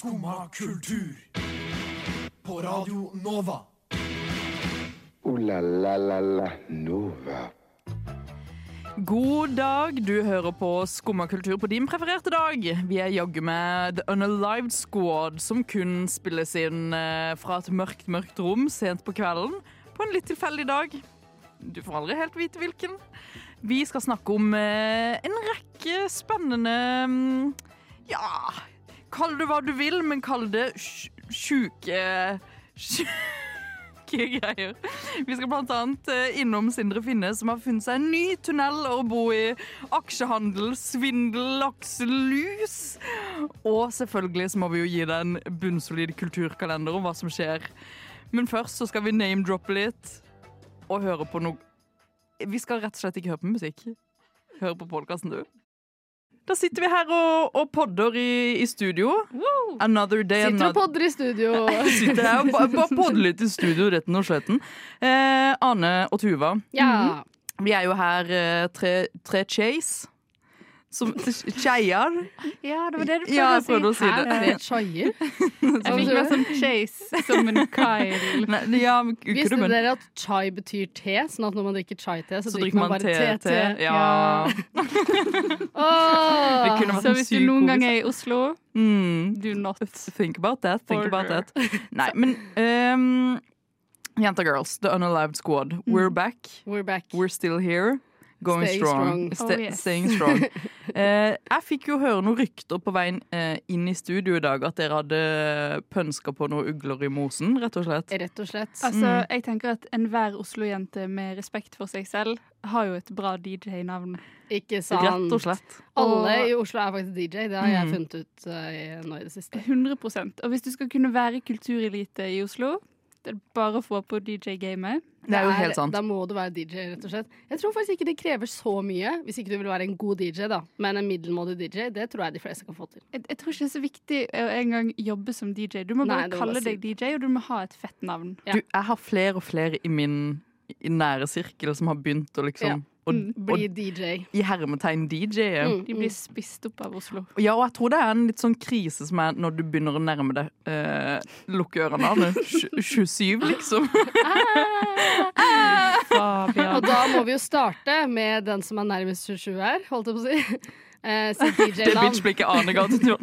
Skumma kultur. På Radio Nova. O-la-la-la-la Nova. God dag, du hører på Skumma kultur på din prefererte dag. Vi er jaggu med The Unalived Squad, som kun spilles inn eh, fra et mørkt, mørkt rom sent på kvelden på en litt tilfeldig dag. Du får aldri helt vite hvilken. Vi skal snakke om eh, en rekke spennende mm, Ja, kall det hva du vil, men kall det sj- sjuke Sjuke greier. Vi skal blant annet eh, innom Sindre Finne, som har funnet seg en ny tunnel å bo i. Aksjehandel, svindel, lakselus. Og selvfølgelig så må vi jo gi deg en bunnsolid kulturkalender om hva som skjer. Men først så skal vi name-droppe litt og høre på noe Vi skal rett og slett ikke høre på musikk. Høre på podkasten, du. Da sitter vi her og, og podder i, i studio. Another day, Sitter og podder i studio. Sitter her og bare, podder litt i studio, retten og sletten. Eh, Ane og Tuva, Ja. vi er jo her eh, tre, tre Chase. Som Cheier. Ja, det var det du prøvde Ja, jeg å si. prøvde å si Hæ, det. chaier? Jeg fikk meg sånn chase som en Kyle. Nei, ja, men Visste men- dere at chai betyr te? Sånn at når man drikker chai-te, så, Så drikker man bare te, te. Ja. Åh! Det Så hvis du noen gang er i Oslo, Mm. do not. Think about that. Think about that. Nei, men um, Jenta Girls, The Unalived Squad. We're back. We're back. We're still here. Going Staying strong. strong. Oh, yes. Staying strong. Eh, jeg fikk jo høre noen rykter på veien eh, inn i studio i dag at dere hadde pønska på noen ugler i mosen, rett og slett. Rett og slett. Altså, Mm. jeg tenker at enhver Oslo-jente med respekt for seg selv har jo et bra DJ-navn. Ikke sant? Rett og slett. Alle i Oslo er faktisk DJ. Det har jeg Mm. funnet ut uh, nå i det siste. 100% Og hvis du skal kunne være kulturelite i Oslo, det er bare å få på DJ-gamet. Det er jo helt sant. Da må du være DJ, rett og slett. Jeg tror faktisk ikke det krever så mye, hvis ikke du vil være en god DJ, da. Men en middelmådig DJ, det tror jeg de fleste kan få til. Jeg, jeg tror ikke det er så viktig å engang jobbe som DJ. Du må bare Nei, kalle si. deg DJ, og du må ha et fett navn. Ja. Du, jeg har flere og flere i min i nære sirkel som har begynt å liksom Ja. Og, Mm. Bli og, DJ. I hermetegn DJ-e. Mm, De mm. blir spist opp av Oslo. Ja, og jeg tror det er en litt sånn krise som er når du begynner å nærme deg eh, Lukke ørene, av Tj- 27, liksom. Fabian. Og da må vi jo starte med den som er nærmest 27 her, holdt jeg på å si. Eh, sitt Det DJ-navn. bitchblikket Arne ga til.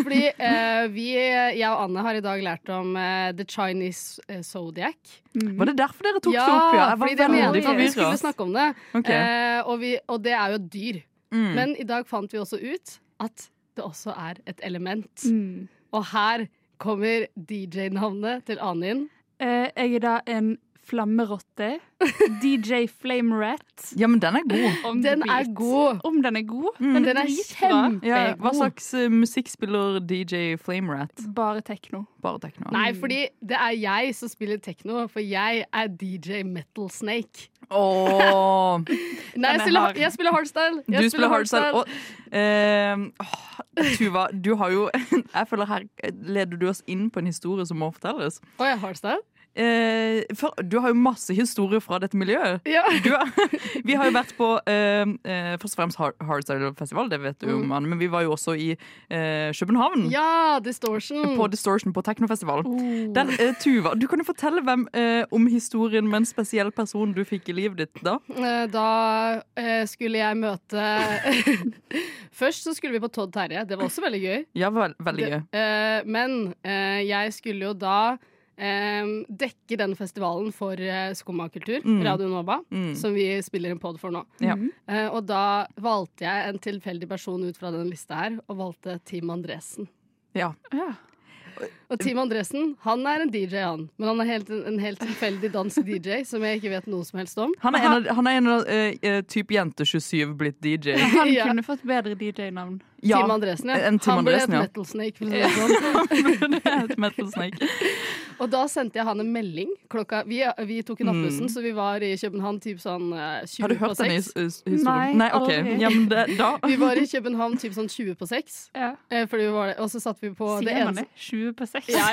Fordi eh, vi, jeg og Anne har i dag lært om eh, The Chinese eh, Zodiac. Mm. Var det derfor dere tok ja, det opp? Ja, jeg fordi var det mente veldig vi vi skulle snakke om det. Ok. Eh, og, vi, og det er jo et dyr. Mm. Men i dag fant vi også ut at det også er et element. Mm. Og her kommer DJ-navnet til Ane inn. Eh, jeg er da en flammerotte. DJ Flamerat. Ja, men den er god. Om Den er god. Om den er god? Mm. Den Den er er dritbra. Ja, hva slags uh, musikk spiller DJ Flamerat? Bare tekno. Bare tekno. Nei, fordi det er jeg som spiller tekno, for jeg er DJ Metal Snake. Åh, Nei, jeg er spiller, jeg spiller hardstyle. Jeg du spiller hardstyle. Og, uh, åh, Tuva, du har jo Jeg føler her leder du oss inn på en historie som må fortelles. Å, jeg har hardstyle? Eh, for, du har jo masse historier fra dette miljøet. Ja. Du vi har jo vært på eh, eh, først og fremst Hardstyle Festival, det vet du jo, Mm. Anne, men vi var jo også i eh, København. ja, Distortion. På Distortion på Teknofestival. Oh. Der, eh, Tuva, du kan jo fortelle hvem, eh, om historien med en spesiell person du fikk i livet ditt da. Da skulle jeg møte Først så skulle vi på Todd Terje. Det var også veldig gøy. Ja, vel, veldig gøy. Det, eh, men eh, jeg skulle jo da eh, dekke denne festivalen for uh, Skummakultur, Mm. Radio Nova, Mm. som vi spiller en pod for nå. Ja. Eh, og da valgte jeg en tilfeldig person ut fra denne lista her, og valgte Team Andresen. Ja. Ja. Og Team Andresen han er en DJ, han. Men han er helt, en helt tilfeldig dansk DJ som jeg ikke vet noe som helst om. Han er en av, han er en av eh, eh, type jente 27 blitt DJ. Han Ja. kunne fått bedre DJ-navn. Ja, Team Andresen, ja. en Team han ble Andresen, et ja. Metal Snake. For å si det sånn. er et Metal Snake. Og da sendte jeg han en melding klokka Vi, vi tok i nattbussen, så vi var i København typ sånn eh, 20 Mm. Har du hørt denne 6. his- his- historien? Nei, ok. aldri. Ja, det, da Vi var i København typ sånn 20 på 6. Ja. Eh, fordi vi var, og så satt vi på det Sier man det? 20 på 6? Ja,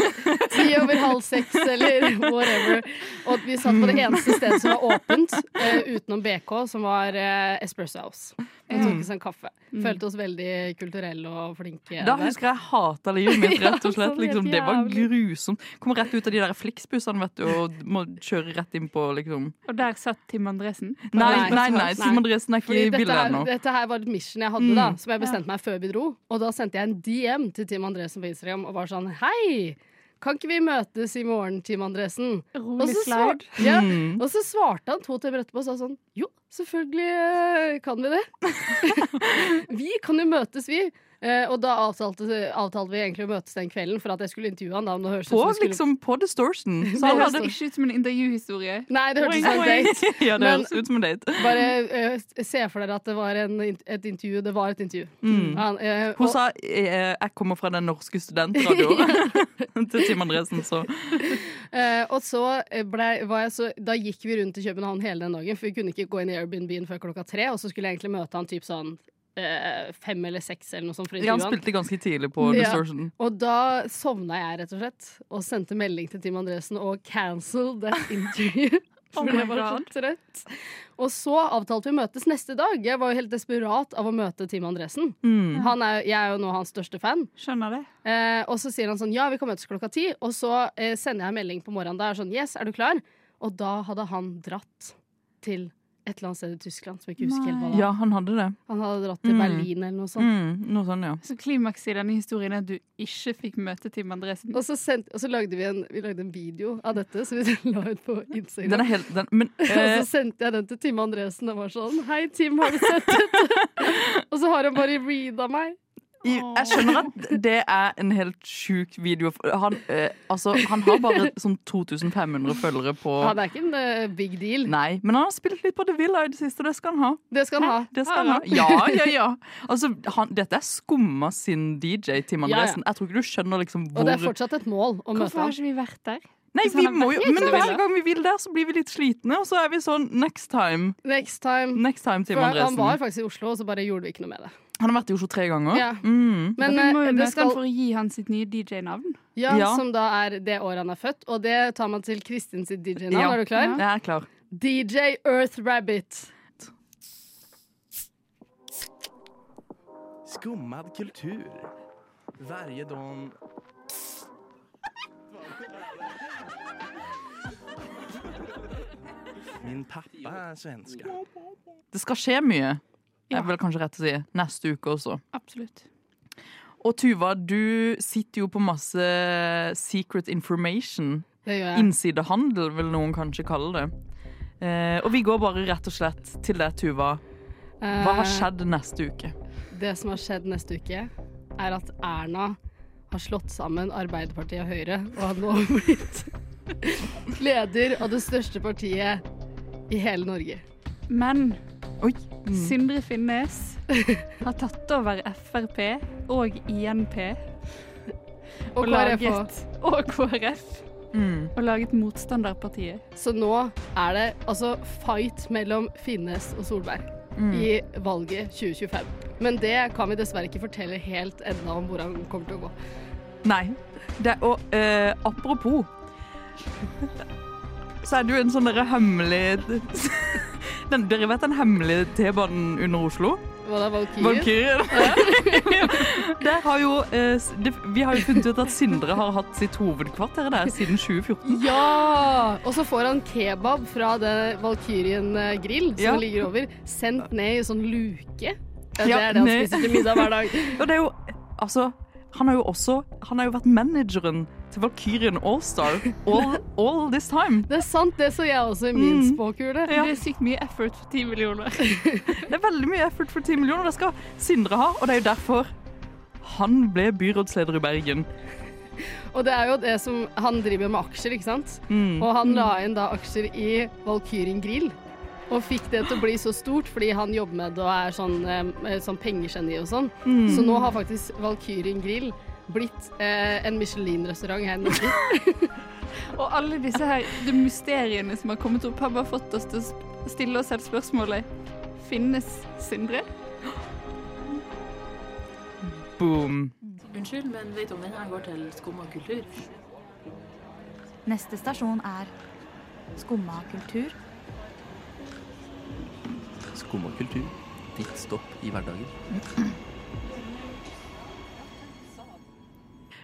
ti over halv seks eller whatever. Og vi satt på det eneste stedet som var åpent, uh, utenom BK, som var uh, Espresso House. Og tok oss en kaffe. Mm. Følte oss veldig kulturelle og flinke. Da der. husker jeg hata livet mitt, rett og slett. Sånn Liksom, det var grusomt. Kom rett ut av de der Flix-bussene, vet du, og må kjøre rett inn på liksom Og der satt Tim Andresen. Nei, Nei, nei. Tim Andresen er ikke Fordi i bildet ennå. dette her var et mission jeg hadde, da, Mm. som jeg bestemte meg før vi dro. Og da sendte jeg en DM til Tim Andresen på Instagram og var sånn Hei! Kan ikke vi møtes i morgen, Team Andresen? Rolig slide. ja, Mm. og så svarte han to timer etterpå og sa sånn Jo, selvfølgelig eh, kan vi det. vi kan jo møtes, vi. Eh, og da avtalte, avtalte vi egentlig å møtes den kvelden for at jeg skulle intervjue han. Da, om det høres ut På, som skulle... liksom, på Distortion. Så det høres ikke ut som en intervjuhistorie. Nei, det hørtes ut som en date. Ja, det Men- høres ut som en date. Bare uh, se for dere at det var en, et intervju. Det var et intervju. Mm. Han, Hun og- sa eh, 'jeg kommer fra den norske studentradioen' til Tim Andresen, så uh, og så ble, var jeg så, da gikk vi rundt i København hele den dagen, for vi kunne ikke gå inn i Airbnb-en før klokka tre. Og så skulle jeg egentlig møte han typ sånn eh, fem eller seks eller noe sånt for ja, Han spilte ganske tidlig på Ja. Distortion. Og da sovna jeg rett og slett, og sendte melding til Tim Andresen og cancel that interview. Oh Fordi jeg var så trøtt. Og så avtalte vi å møtes neste dag. Jeg var jo helt desperat av å møte Tim Andresen. Mm. Han er, jeg er jo nå hans største fan. Skjønner det. Eh, og så sier han sånn Ja, vi kan møtes klokka ti. Og så eh, sender jeg melding på morgenen da der sånn Yes, er du klar? Og da hadde han dratt til et eller annet sted i Tyskland som jeg ikke husker helt hva det var. Ja, han hadde det. Han hadde dratt til Mm. Berlin eller noe sånt. Mm, noe sånt ja. Så klimakset i denne historien er at du ikke fikk møte Tim Andresen. Og så, sendt, og så lagde vi en, vi lagde en video av dette, så vi la ut på Instagram. Den er helt den, Men og eh, så sendte jeg den til Tim Andresen og var sånn Hei, Tim, har du sett dette? og så har han bare reada meg. Jeg skjønner at det er en helt sjuk video. Han, eh, altså, han har bare sånn 2500 følgere på Det er ikke en eh, big deal. Nei, men han har spilt litt på The Villa i det siste, og det skal han ha. Det skal han ha. Det skal han ha. Ja, ja, ja. Altså, han, dette er skumma sin DJ, Tim Ja, ja. Andresen. Jeg tror ikke du skjønner liksom Og det er fortsatt et mål å møte Hvorfor har ham. ikke vi vært der? Nei, Hvis vi har må jo Men hver Villa. gang vi vil der, så blir vi litt slitne, og så er vi sånn Next time. Next time. Next time, Tim For han Andresen. var faktisk i Oslo, og så bare gjorde vi ikke noe med det. Han har vært i Oslo tre ganger. Ja. Mm. Men vi må eh, jo møte skal han for å gi han sitt nye DJ-navn. Ja, Ja. Som da er det året han er født. Og det tar man til Kristin sitt DJ-navn. Ja. Er du klar? Ja. Jeg er klar. DJ Earth Rabbit. Skummad kultur. Varje dag... Min pappa er svenske. Det skal skje mye. Ja. er vel kanskje rett å si. Neste uke også. Absolutt. Og Tuva, du sitter jo på masse secret information. Det gjør jeg. Innsidehandel, vil noen kanskje kalle det. Eh, og vi går bare rett og slett til det, Tuva. Hva har Eh, skjedd neste uke? Det som har skjedd neste uke, er at Erna har slått sammen Arbeiderpartiet og Høyre, og har nå blitt leder av det største partiet i hele Norge. Men Oi. Mm. Sindre Finnes har tatt over Frp og INP Og Og KrF laget- og KrF Mm. og laget Motstanderpartiet. Så nå er det altså fight mellom Finnes og Solberg Mm. i valget 2025. Men det kan vi dessverre ikke fortelle helt ennå om hvordan det kommer til å gå. Nei. Det, og uh, apropos Så er jo en sånn derre hemmelig den, Dere vet den hemmelige T-banen under Oslo? Hva det Valkyrien? Valkyrien. Der har jo, eh, det, vi har jo funnet ut at Sindre har hatt sitt hovedkvarter der siden 2014. Ja! Og så får han kebab fra det Valkyrien eh, grill som Ja. ligger over, sendt ned i sånn luke. Ja, Det Ja, er det han spiser til middag hver dag. Og det er jo Altså, han har jo også Han har jo vært manageren til Valkyrien Allstar all, all this time. Det er sant, det så jeg også i min Mm. spåkule. Det er sykt mye effort for 10 millioner. Det er veldig mye effort for 10 millioner. Det skal Sindre ha, og det er jo derfor han ble byrådsleder i Bergen. Og det er jo det som Han driver med aksjer, ikke sant? Mm. Og han la inn da aksjer i Valkyrien grill. Og fikk det til å bli så stort fordi han jobber med det og er sånn, eh, sånn pengegeni og sånn. Mm. Så nå har faktisk Valkyrien grill blitt eh, en Michelin-restaurant her i Norge. Og alle disse her de mysteriene som har kommet opp, har bare fått oss til å stille oss selv spørsmålet Finnes Sindre? Boom. Unnskyld, men vet du om denne går til skum og kultur? Neste stasjon er Skumma kultur. Skum og kultur. ditt stopp i hverdagen?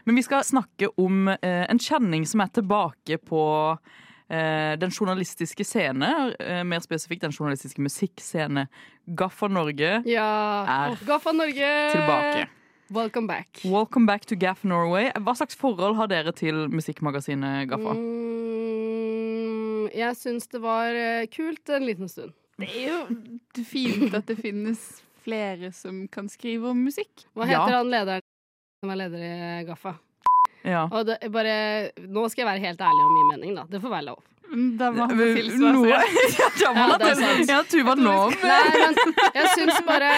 Men vi skal snakke om eh, en kjenning som er tilbake på eh, den journalistiske scene. Eh, mer spesifikt den journalistiske musikkscene. Gaffa Norge Ja. Er Gaffa Norge! tilbake. Welcome back. Welcome back to Gaff Norway. Hva slags forhold har dere til musikkmagasinet Gaffa? Mm, jeg syns det var eh, kult en liten stund. Det er jo fint at det finnes flere som kan skrive om musikk. Hva Ja. heter han lederen som er leder i Gaffa? Ja. Og det, bare, nå skal jeg være helt ærlig om min mening, da. Det får være lov. Da må han tilsvare. Ja, må Ja, det er sant. Ja, Tuva nå Nei, men jeg syns bare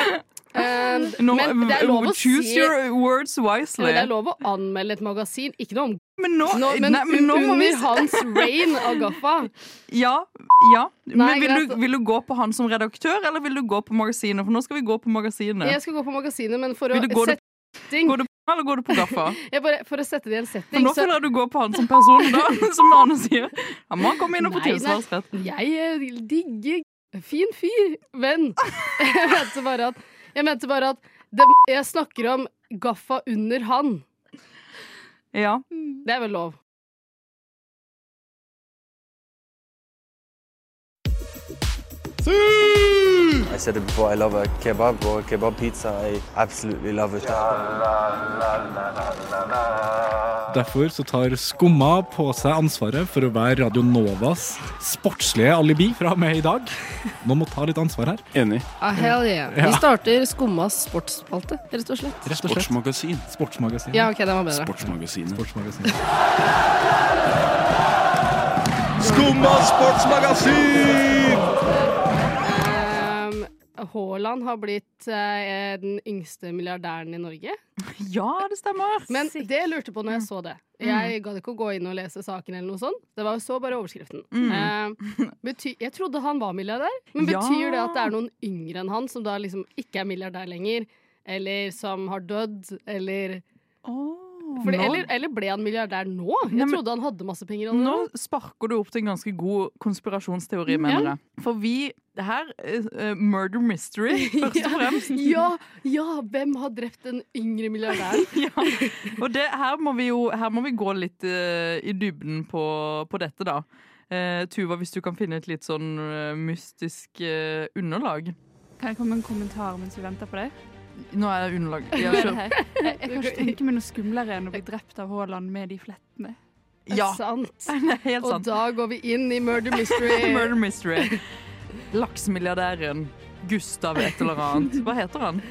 eh, no, Men det er lov å si det er lov å anmelde et magasin. Ikke noe om Men nå, nå, Men nei, men nå må vi hans reign av Gaffa Ja. ja. Nei, Men vil du, vil du gå på han som redaktør, eller vil du gå på magasinet? For nå skal vi gå på magasinet. Jeg skal gå på magasinet, men for å sette setting Går du på eller går du på Gaffa? jeg bare, For å sette det i en For nå føler jeg du går på han som person, da. Som Arne sier. Han må komme inn og få tilsvarsrett. Jeg eh, digger Fin fyr, venn. Jeg mente bare at, jeg mente bare at det, jeg snakker om Gaffa under han. Ja. Det er vel lov. I said it before, I love a kebab or a kebab pizza. I absolutely love it. Derfor så tar Skumma på seg ansvaret for å være Radio Novas sportslige alibi fra og med i dag. Nå må ta litt ansvar her. Enig. Ah, hell yeah. Vi starter Skummas sportsspalte, rett og slett. Rett og slett. Sportsmagasin. Sportsmagasin. Ja, ok, den var bedre. Sportsmagasinet. Sportsmagasin. Skumma sportsmagasin! Haaland har blitt eh, den yngste milliardæren i Norge. ja, det stemmer. Men det jeg lurte på når jeg så det Jeg gadd ikke å gå inn og lese saken, eller noe sånt. Det var jo så bare overskriften. Eh, bety jeg trodde han var milliardær, men Ja. betyr det at det er noen yngre enn han som da liksom ikke er milliardær lenger? Eller som har dødd, eller Fordi, eller, eller ble han milliardær nå? Jeg Nei, men- trodde han hadde masse penger Nå da. sparker du opp til en ganske god konspirasjonsteori, mener Ja. jeg. For vi Det her er eh, murder mystery, først og fremst. Ja, ja, hvem har drept den yngre milliardæren? ja. Og det, her, må vi jo, her må vi gå litt uh, i dybden på, på dette, da. Uh, Tuva, hvis du kan finne et litt sånn mystisk underlag. Kan jeg komme med en kommentar mens vi venter på deg? Nå er jeg underlag. Ja. Jeg, jeg kan ikke tenke meg noe skumlere enn å bli drept av Haaland med de flettene. Ja, Sant. helt Og da går vi inn i murder mystery. Murder mystery. Laksemilliardæren Gustav et eller annet. Hva heter han?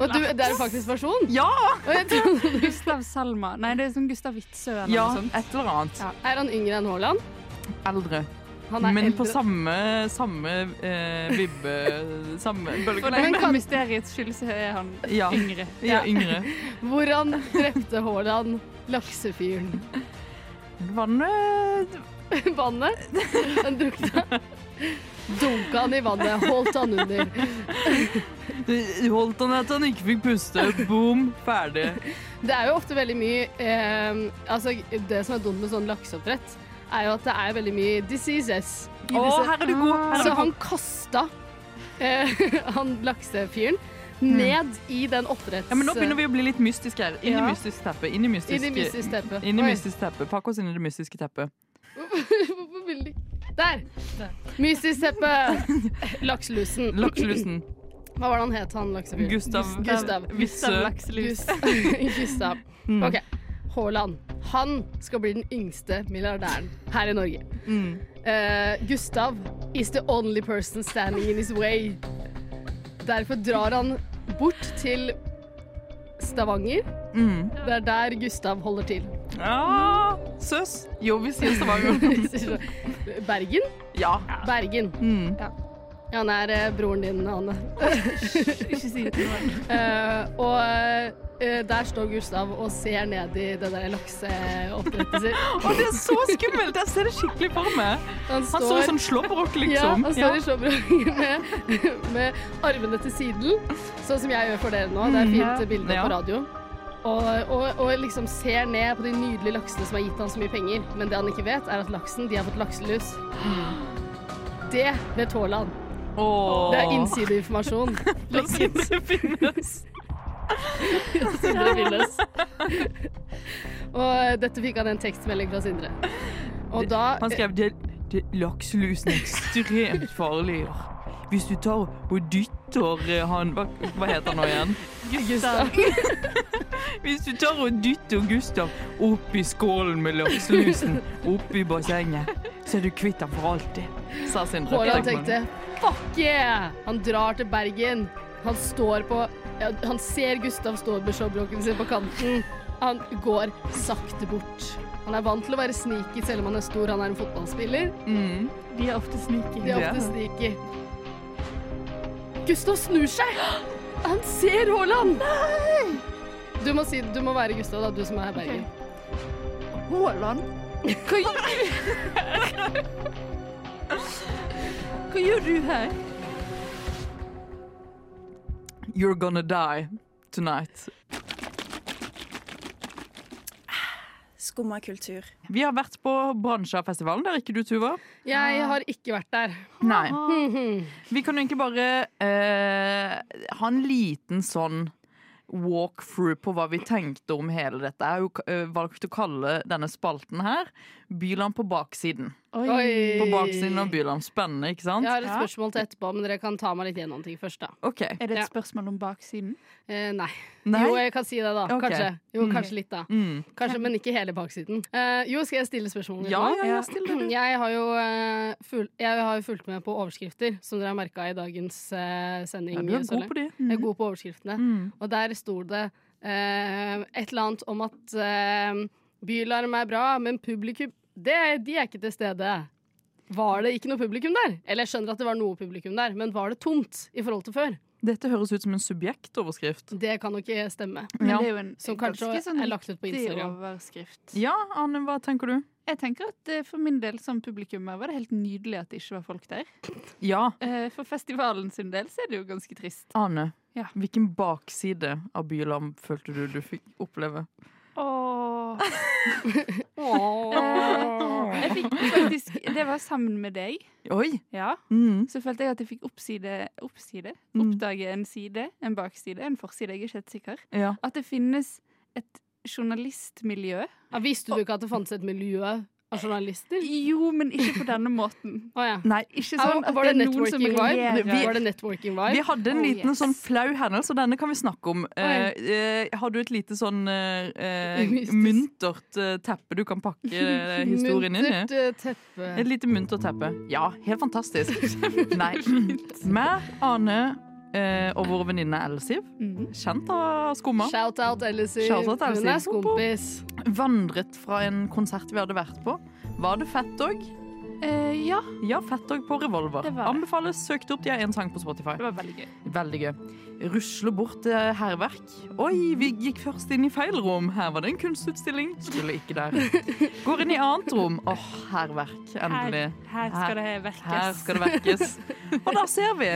Og du, det er faktisk person? Ja! Gustav Salma. Nei, det er sånn Gustav Witzøe eller Ja, noe sånt. et eller annet. Ja. Er han yngre enn Haaland? Eldre. Men eldre. på samme, samme eh, vibbe Samme For bølgelengde. den mysteriets skyld så er han Ja. yngre. Ja, yngre. Hvordan drepte Haaland laksefyren? Vannet Vannet? Han drukna. Dunka han i vannet, holdt han under. Holdt han at han ikke fikk puste. Boom, ferdig. Det er jo ofte veldig mye eh, Altså, det som er dumt med sånn lakseoppdrett, er jo at det er veldig mye diseases. i Å, disse- her er du god! Her er Så god. han kasta eh, han laksefyren ned i den oppdretts... Ja, men nå begynner vi å bli litt mystiske her. Inn i Ja. mystisk teppe. Inn i mystisk, Inn i mystisk teppe. Inn i Oi. mystisk teppe. Pakk oss inn i det mystiske teppet. Hvorfor vil de Der! Mystisk teppe. Lakselusen. Lakselusen. Hva var det han het, han laksefyren? Gustav Gustav. Gustav Lakselus. Gus- Gustav. Mm. OK. Haaland. Han skal bli den yngste milliardæren her i Norge. Mm. Uh, Gustav is the only person standing in his way. Derfor drar han bort til Stavanger. Mm. Det er der Gustav holder til. Ja, søs. Jo, vi sier Stavanger. Bergen? Ja. Bergen. Mm. Han er eh, broren din, Anne. Ikke si det til noen. Eh, og der står Gustav og ser ned i det der lakseoppdrettet sitt. Å, det er så skummelt! Jeg ser det skikkelig for meg. Han Han står i sånn slåbrok, Ja, liksom. han står i slåbrok med, med armene til siden, sånn som jeg gjør for dere nå. Det er fint bilde Ja. på radio. Og, og, og liksom ser ned på de nydelige laksene som har gitt han så mye penger. Men det han ikke vet, er at laksen de har fått lakselus. Det vet Haaland. Åh. Det er innsideinformasjon. Da Det finnes. Sindre finnes. Og dette fikk han en tekstmelding fra Sindre. Og da Han skrev det, det, lakselusen er ekstremt farlig. Hvis du tar og dytter eh, han Hva, hva heter han nå igjen? Gustav. Hvis du tar og dytter Gustav opp i skålen med lakselusen oppi bassenget, så er du kvitt ham for alltid, sa Sindre. Haaland tenkte fuck yeah! Han drar til Bergen. Han står på ja, Han ser Gustav stå med showbroken sin på kanten. Han går sakte bort. Han er vant til å være sneaky selv om han er stor. Han er en fotballspiller. Mm. De er ofte sneaky. De er ofte sneaky. Gustav snur seg! Han ser Haaland! Du må, si, du må være Gustav, da, du som er Bergen. Haaland? Hva Hva gjør du her? You're gonna die tonight. Skumma kultur. Vi har vært på Bransjafestivalen, der ikke du, Tuva. Jeg har ikke vært der. Nei. Vi kan jo egentlig bare eh, ha en liten sånn walkthrough på hva vi tenkte om hele dette. Jeg har jo eh, valgt å kalle denne spalten her Byland på baksiden. Oi. På baksiden av Byland. Spennende, ikke sant? Jeg har et spørsmål til etterpå, men dere kan ta meg litt gjennom ting først, da. okay. Er det et Ja. spørsmål om baksiden? Eh, nei. Nei? Jo, jeg kan si det, da. Okay. Kanskje. Jo, Mm. kanskje litt, da. Mm. Kanskje, men ikke hele baksiden. Eh, jo, skal jeg stille spørsmål? Ja, ja, ja, still det. Jeg har jo uh, ful jeg har fulgt med på overskrifter, som dere har merka i dagens uh, sending. Ja, du er god på de. Jeg er god på overskriftene. Mm. Og der sto det uh, et eller annet om at bylarm er bra, men publikum det, De er ikke til stede. Var det ikke noe publikum der? Eller jeg skjønner at det var noe publikum der, men var det tomt i forhold til før? Dette høres ut som en subjektoverskrift. Det kan jo ikke stemme. Men Ja. det er jo en Som kanskje sånn er lagt ut på Instagram. overskrift. Ja, Anne, hva tenker du? Jeg tenker at eh, For min del som publikummer var det helt nydelig at det ikke var folk der. Ja, Eh, For festivalen sin del så er det jo ganske trist. Ane. Ja. Hvilken bakside av Bylam følte du du fikk oppleve? Åh. Jeg fikk faktisk Det var sammen med deg. Oi! Ja. Mm. Så følte jeg at jeg fikk oppside, oppside Mm. oppdage en side, en bakside, en forside. Jeg er ikke helt sikker. Ja. At det finnes et journalistmiljø. Ja, visste du ikke at det fantes et miljø av journalister? Jo, men ikke på denne måten. Oh, ja. Nei, Ikke sånn at var det det er noen som networking vibe? regjerer. Var det networking vibe? Vi hadde en Oh, liten yes. sånn flau hendelse, og denne kan vi snakke om. Eh, eh, har du et lite sånn eh, eh, muntert eh, teppe du kan pakke historien inn i? Muntert teppe. Et lite muntert teppe. Ja, helt fantastisk. Nei. Meg, Ane eh, og vår venninne Elsiv, Mhm. kjent av Skumma, Shout-out Ellisiv. Shout-out Hun er skompis. vandret fra en konsert vi hadde vært på. Var det fett òg? Eh, ja, Ja, fett òg på Revolver. Det var det. Anbefales. Søk det opp, de har én sang på Spotify. det var veldig gøy. Veldig gøy. Rusle bort til hærverk. Oi, vi gikk først inn i feil rom. Her var det en kunstutstilling. Skulle ikke der. Går inn i annet rom. Åh, hærverk. Endelig. Her, her skal det verkes. Her skal det verkes. Og da ser vi.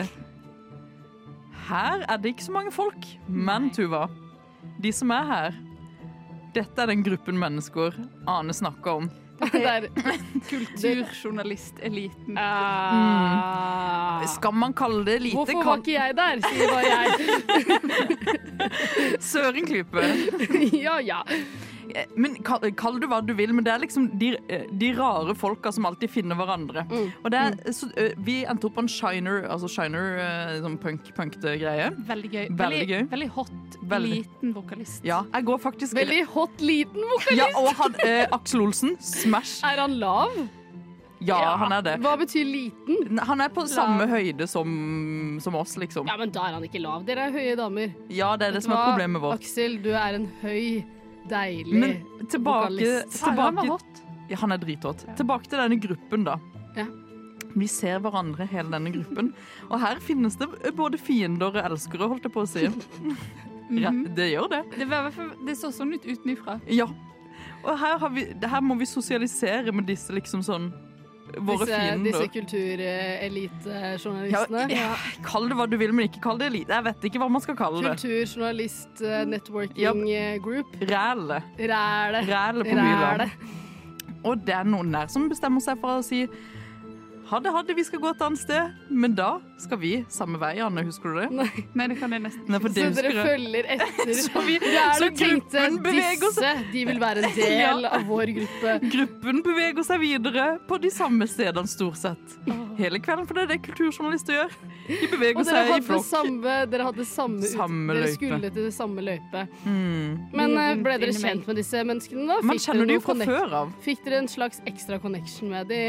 Her er det ikke så mange folk. Men Tuva, de som er her Dette er den gruppen mennesker Ane snakker om. Det er Kulturjournalisteliten. Ah. Skal man kalle det lite? Hvorfor var ikke jeg der, sier bare jeg. Søren klype. ja, ja. Men kall, kall det hva du vil, men det er liksom de, de rare folka som alltid finner hverandre. Mm. Og det er, så, vi endte opp på en shiner, altså shiner, sånn punk, punkte greie. Veldig gøy. Veldig gøy. Veldig hot, Veldig. liten vokalist. Ja, jeg går faktisk Veldig hot, liten vokalist. Ja, og han, eh, Aksel Olsen, smash. Er han lav? Ja, han er det. Hva betyr liten? Han er på samme høyde som, som oss, liksom. Ja, men da er han ikke lav. Dere er høye damer. Ja, det er det som er problemet vårt. Aksel, du er en høy, deilig Men tilbake, vokalist. Tilbake. Ja, han er drithot. Tilbake til denne gruppen, da. Ja. Vi ser hverandre, hele denne gruppen. Og her finnes det både fiender og elskere, holdt jeg på å si. Ja, Mhm. det gjør det. Det, var, det så sånn ut utenfra. Ja. Og her, har vi, her må vi sosialisere med disse liksom sånn Våre Disse, disse fiender. kulturelitejournalistene. Ja, Kall det hva du vil, men ikke kall det elite. Jeg vet ikke hva man skal kalle det. Kulturjournalist eh, networking Japp. eh, group. Ræle. Ræle. Ræle på Ræle. Og det er noen der som bestemmer seg for å si Hadde, hadde, vi skal gå et annet sted. Men da skal vi samme vei, Anne. Husker du det? Nei. Nei, det kan jeg nesten Nei, for Så dere følger etter. Så vi- det er så gruppen beveger disse, de vil være en del Ja. av vår gruppe. Gruppen beveger seg videre på de samme stedene, stort sett. Hele kvelden, for det er det kulturjournalister gjør. De beveger seg i flokk. samme, dere hadde samme, ut, Dere skulle til det samme løype. Mm. Men eh, ble dere kjent med disse menneskene, da? Man kjenner dem jo fra før av. Fikk dere en slags ekstra connection med de?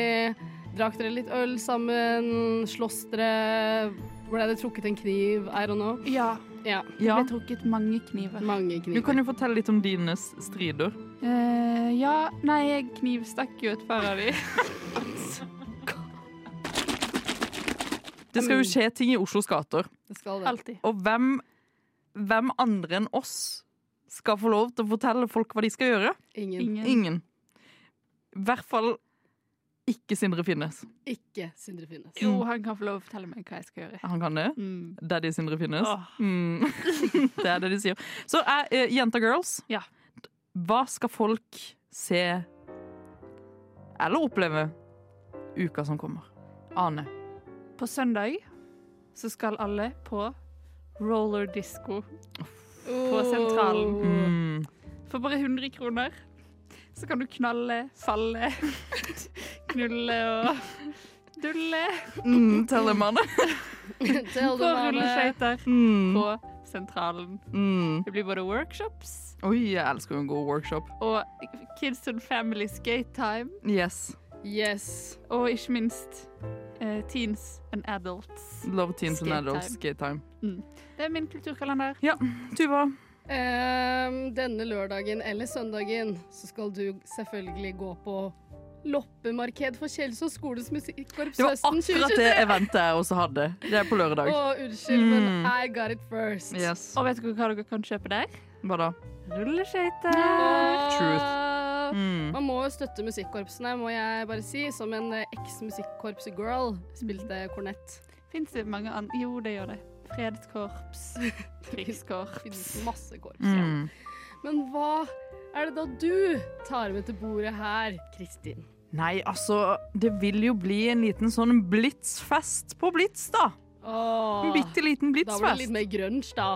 Drakk dere litt øl sammen? Slåss dere? Ble det trukket en kniv? I don't know. Ja. Ja. Det ble trukket mange kniver. Mange kniver. Du kan jo fortelle litt om dine strider. Uh, ja, nei, jeg knivstakk jo et par av de. Det skal jo skje ting i Oslos gater. Det skal det. Altid. Og hvem, hvem andre enn oss skal få lov til å fortelle folk hva de skal gjøre? Ingen. Ingen. Ingen. I hvert fall ikke Sindre Finnes. Ikke Sindre Finnes. Jo, han kan få lov å fortelle meg hva jeg skal gjøre. Han kan det. Mm. Daddy Sindre Finnes. Oh. Mm. det er det de sier. Så er uh, Jenta Girls, Ja. hva skal folk se eller oppleve uka som kommer? Ane. På søndag så skal alle på roller disco på Sentralen. Mm. For bare 100 kroner så kan du knalle, falle, knulle og dulle Mm, tell them, Anne. Tell på rulleskøyter Mm. på Sentralen. Mm. Det blir både workshops Oi, jeg elsker en god workshop. og Kids and Family skate time. Yes. Yes. Og ikke minst uh, Teens and Adults. Love teens and adults time. skate time. Det er min kulturkalender. Ja. Tuva. Um, denne lørdagen eller søndagen så skal du selvfølgelig gå på loppemarked for Kjelsås skoles musikkorps Det var akkurat det eventet jeg også hadde. Det er på lørdag. Å, unnskyld, men Mm. I got it first. Yes. Og vet dere hva dere kan kjøpe der? Hva da? Rulleskøyter. Truth. Mm. Man må jo støtte musikkorpsene, må jeg bare si. Som en eh, eks-musikkorps-girl. Spilte kornett. Fins det mange andre Jo, det gjør det. Fredskorps, krigskorps. Masse korps. Ja. Mm. Men hva er det da du tar med til bordet her, Kristin? Nei, altså Det vil jo bli en liten sånn blitzfest på Blitz, da. Åh, En bitte liten da blir det litt mer grunge, da.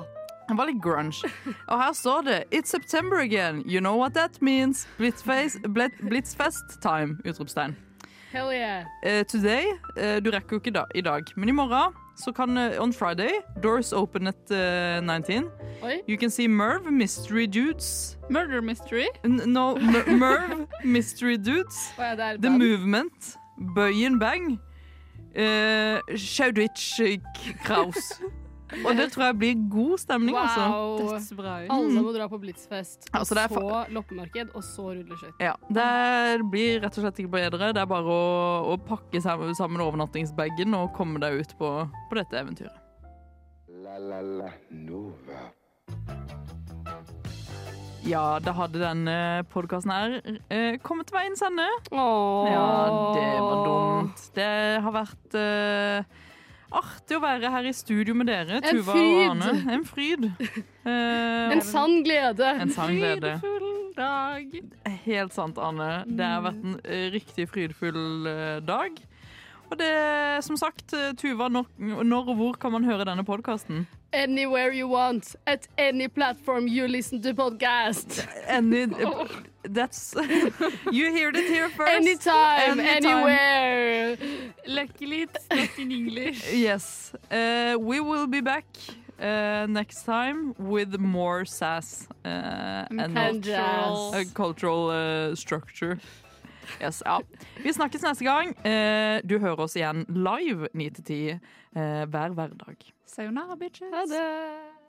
Det var litt grunge. Og her står det It's September again. You know what that means. Blitzface, blitzfest time! Utropstegn. Hell yeah. Uh, today uh, Du rekker jo ikke da, i dag, men i morgen så kan eh, On Friday, doors open at uh, 19. Oi. You can see Merv, Mystery Dudes. Murder mystery. N no, Merv, Mystery Dudes. Oh, ja, The. Movement, Bøyen Bang, uh, Shaudwich Kraus. Og det tror jeg blir god stemning, altså. Dødsbra. Alle må dra på Blitzfest, og Altså, så loppemarked, og så rulleskøyter. Ja, Det blir rett og slett ikke bedre. Det er bare å, å pakke sammen, overnattingsbagen og komme deg ut på, på dette eventyret. La la la Nova. Ja, da hadde denne podkasten her eh, kommet til veiens ende. Åh. Ja, det var dumt. Det har vært eh, artig å være her i studio med dere, En Tuva fryd. og Ane. En fryd. Eh, En sann glede. en sann glede. Frydfull dag. Helt sant, Anne. Det har vært en eh, riktig frydfull eh, dag. Og det, som sagt, eh, Tuva, når, når og hvor kan man høre denne podkasten? Anywhere you want, at any platform you listen to podcast. Any, that's You heard it here first. Anytime, Anytime. anywhere. Luckily it's not in English. Yes. Uh, we will be back uh, next time with more sass uh, and a cultural uh, structure. Yes, ja. Vi snakkes neste gang. Uh, du hører oss igjen live 9 til 10 uh, hver hverdag. Sayonara, bitches. Ha det.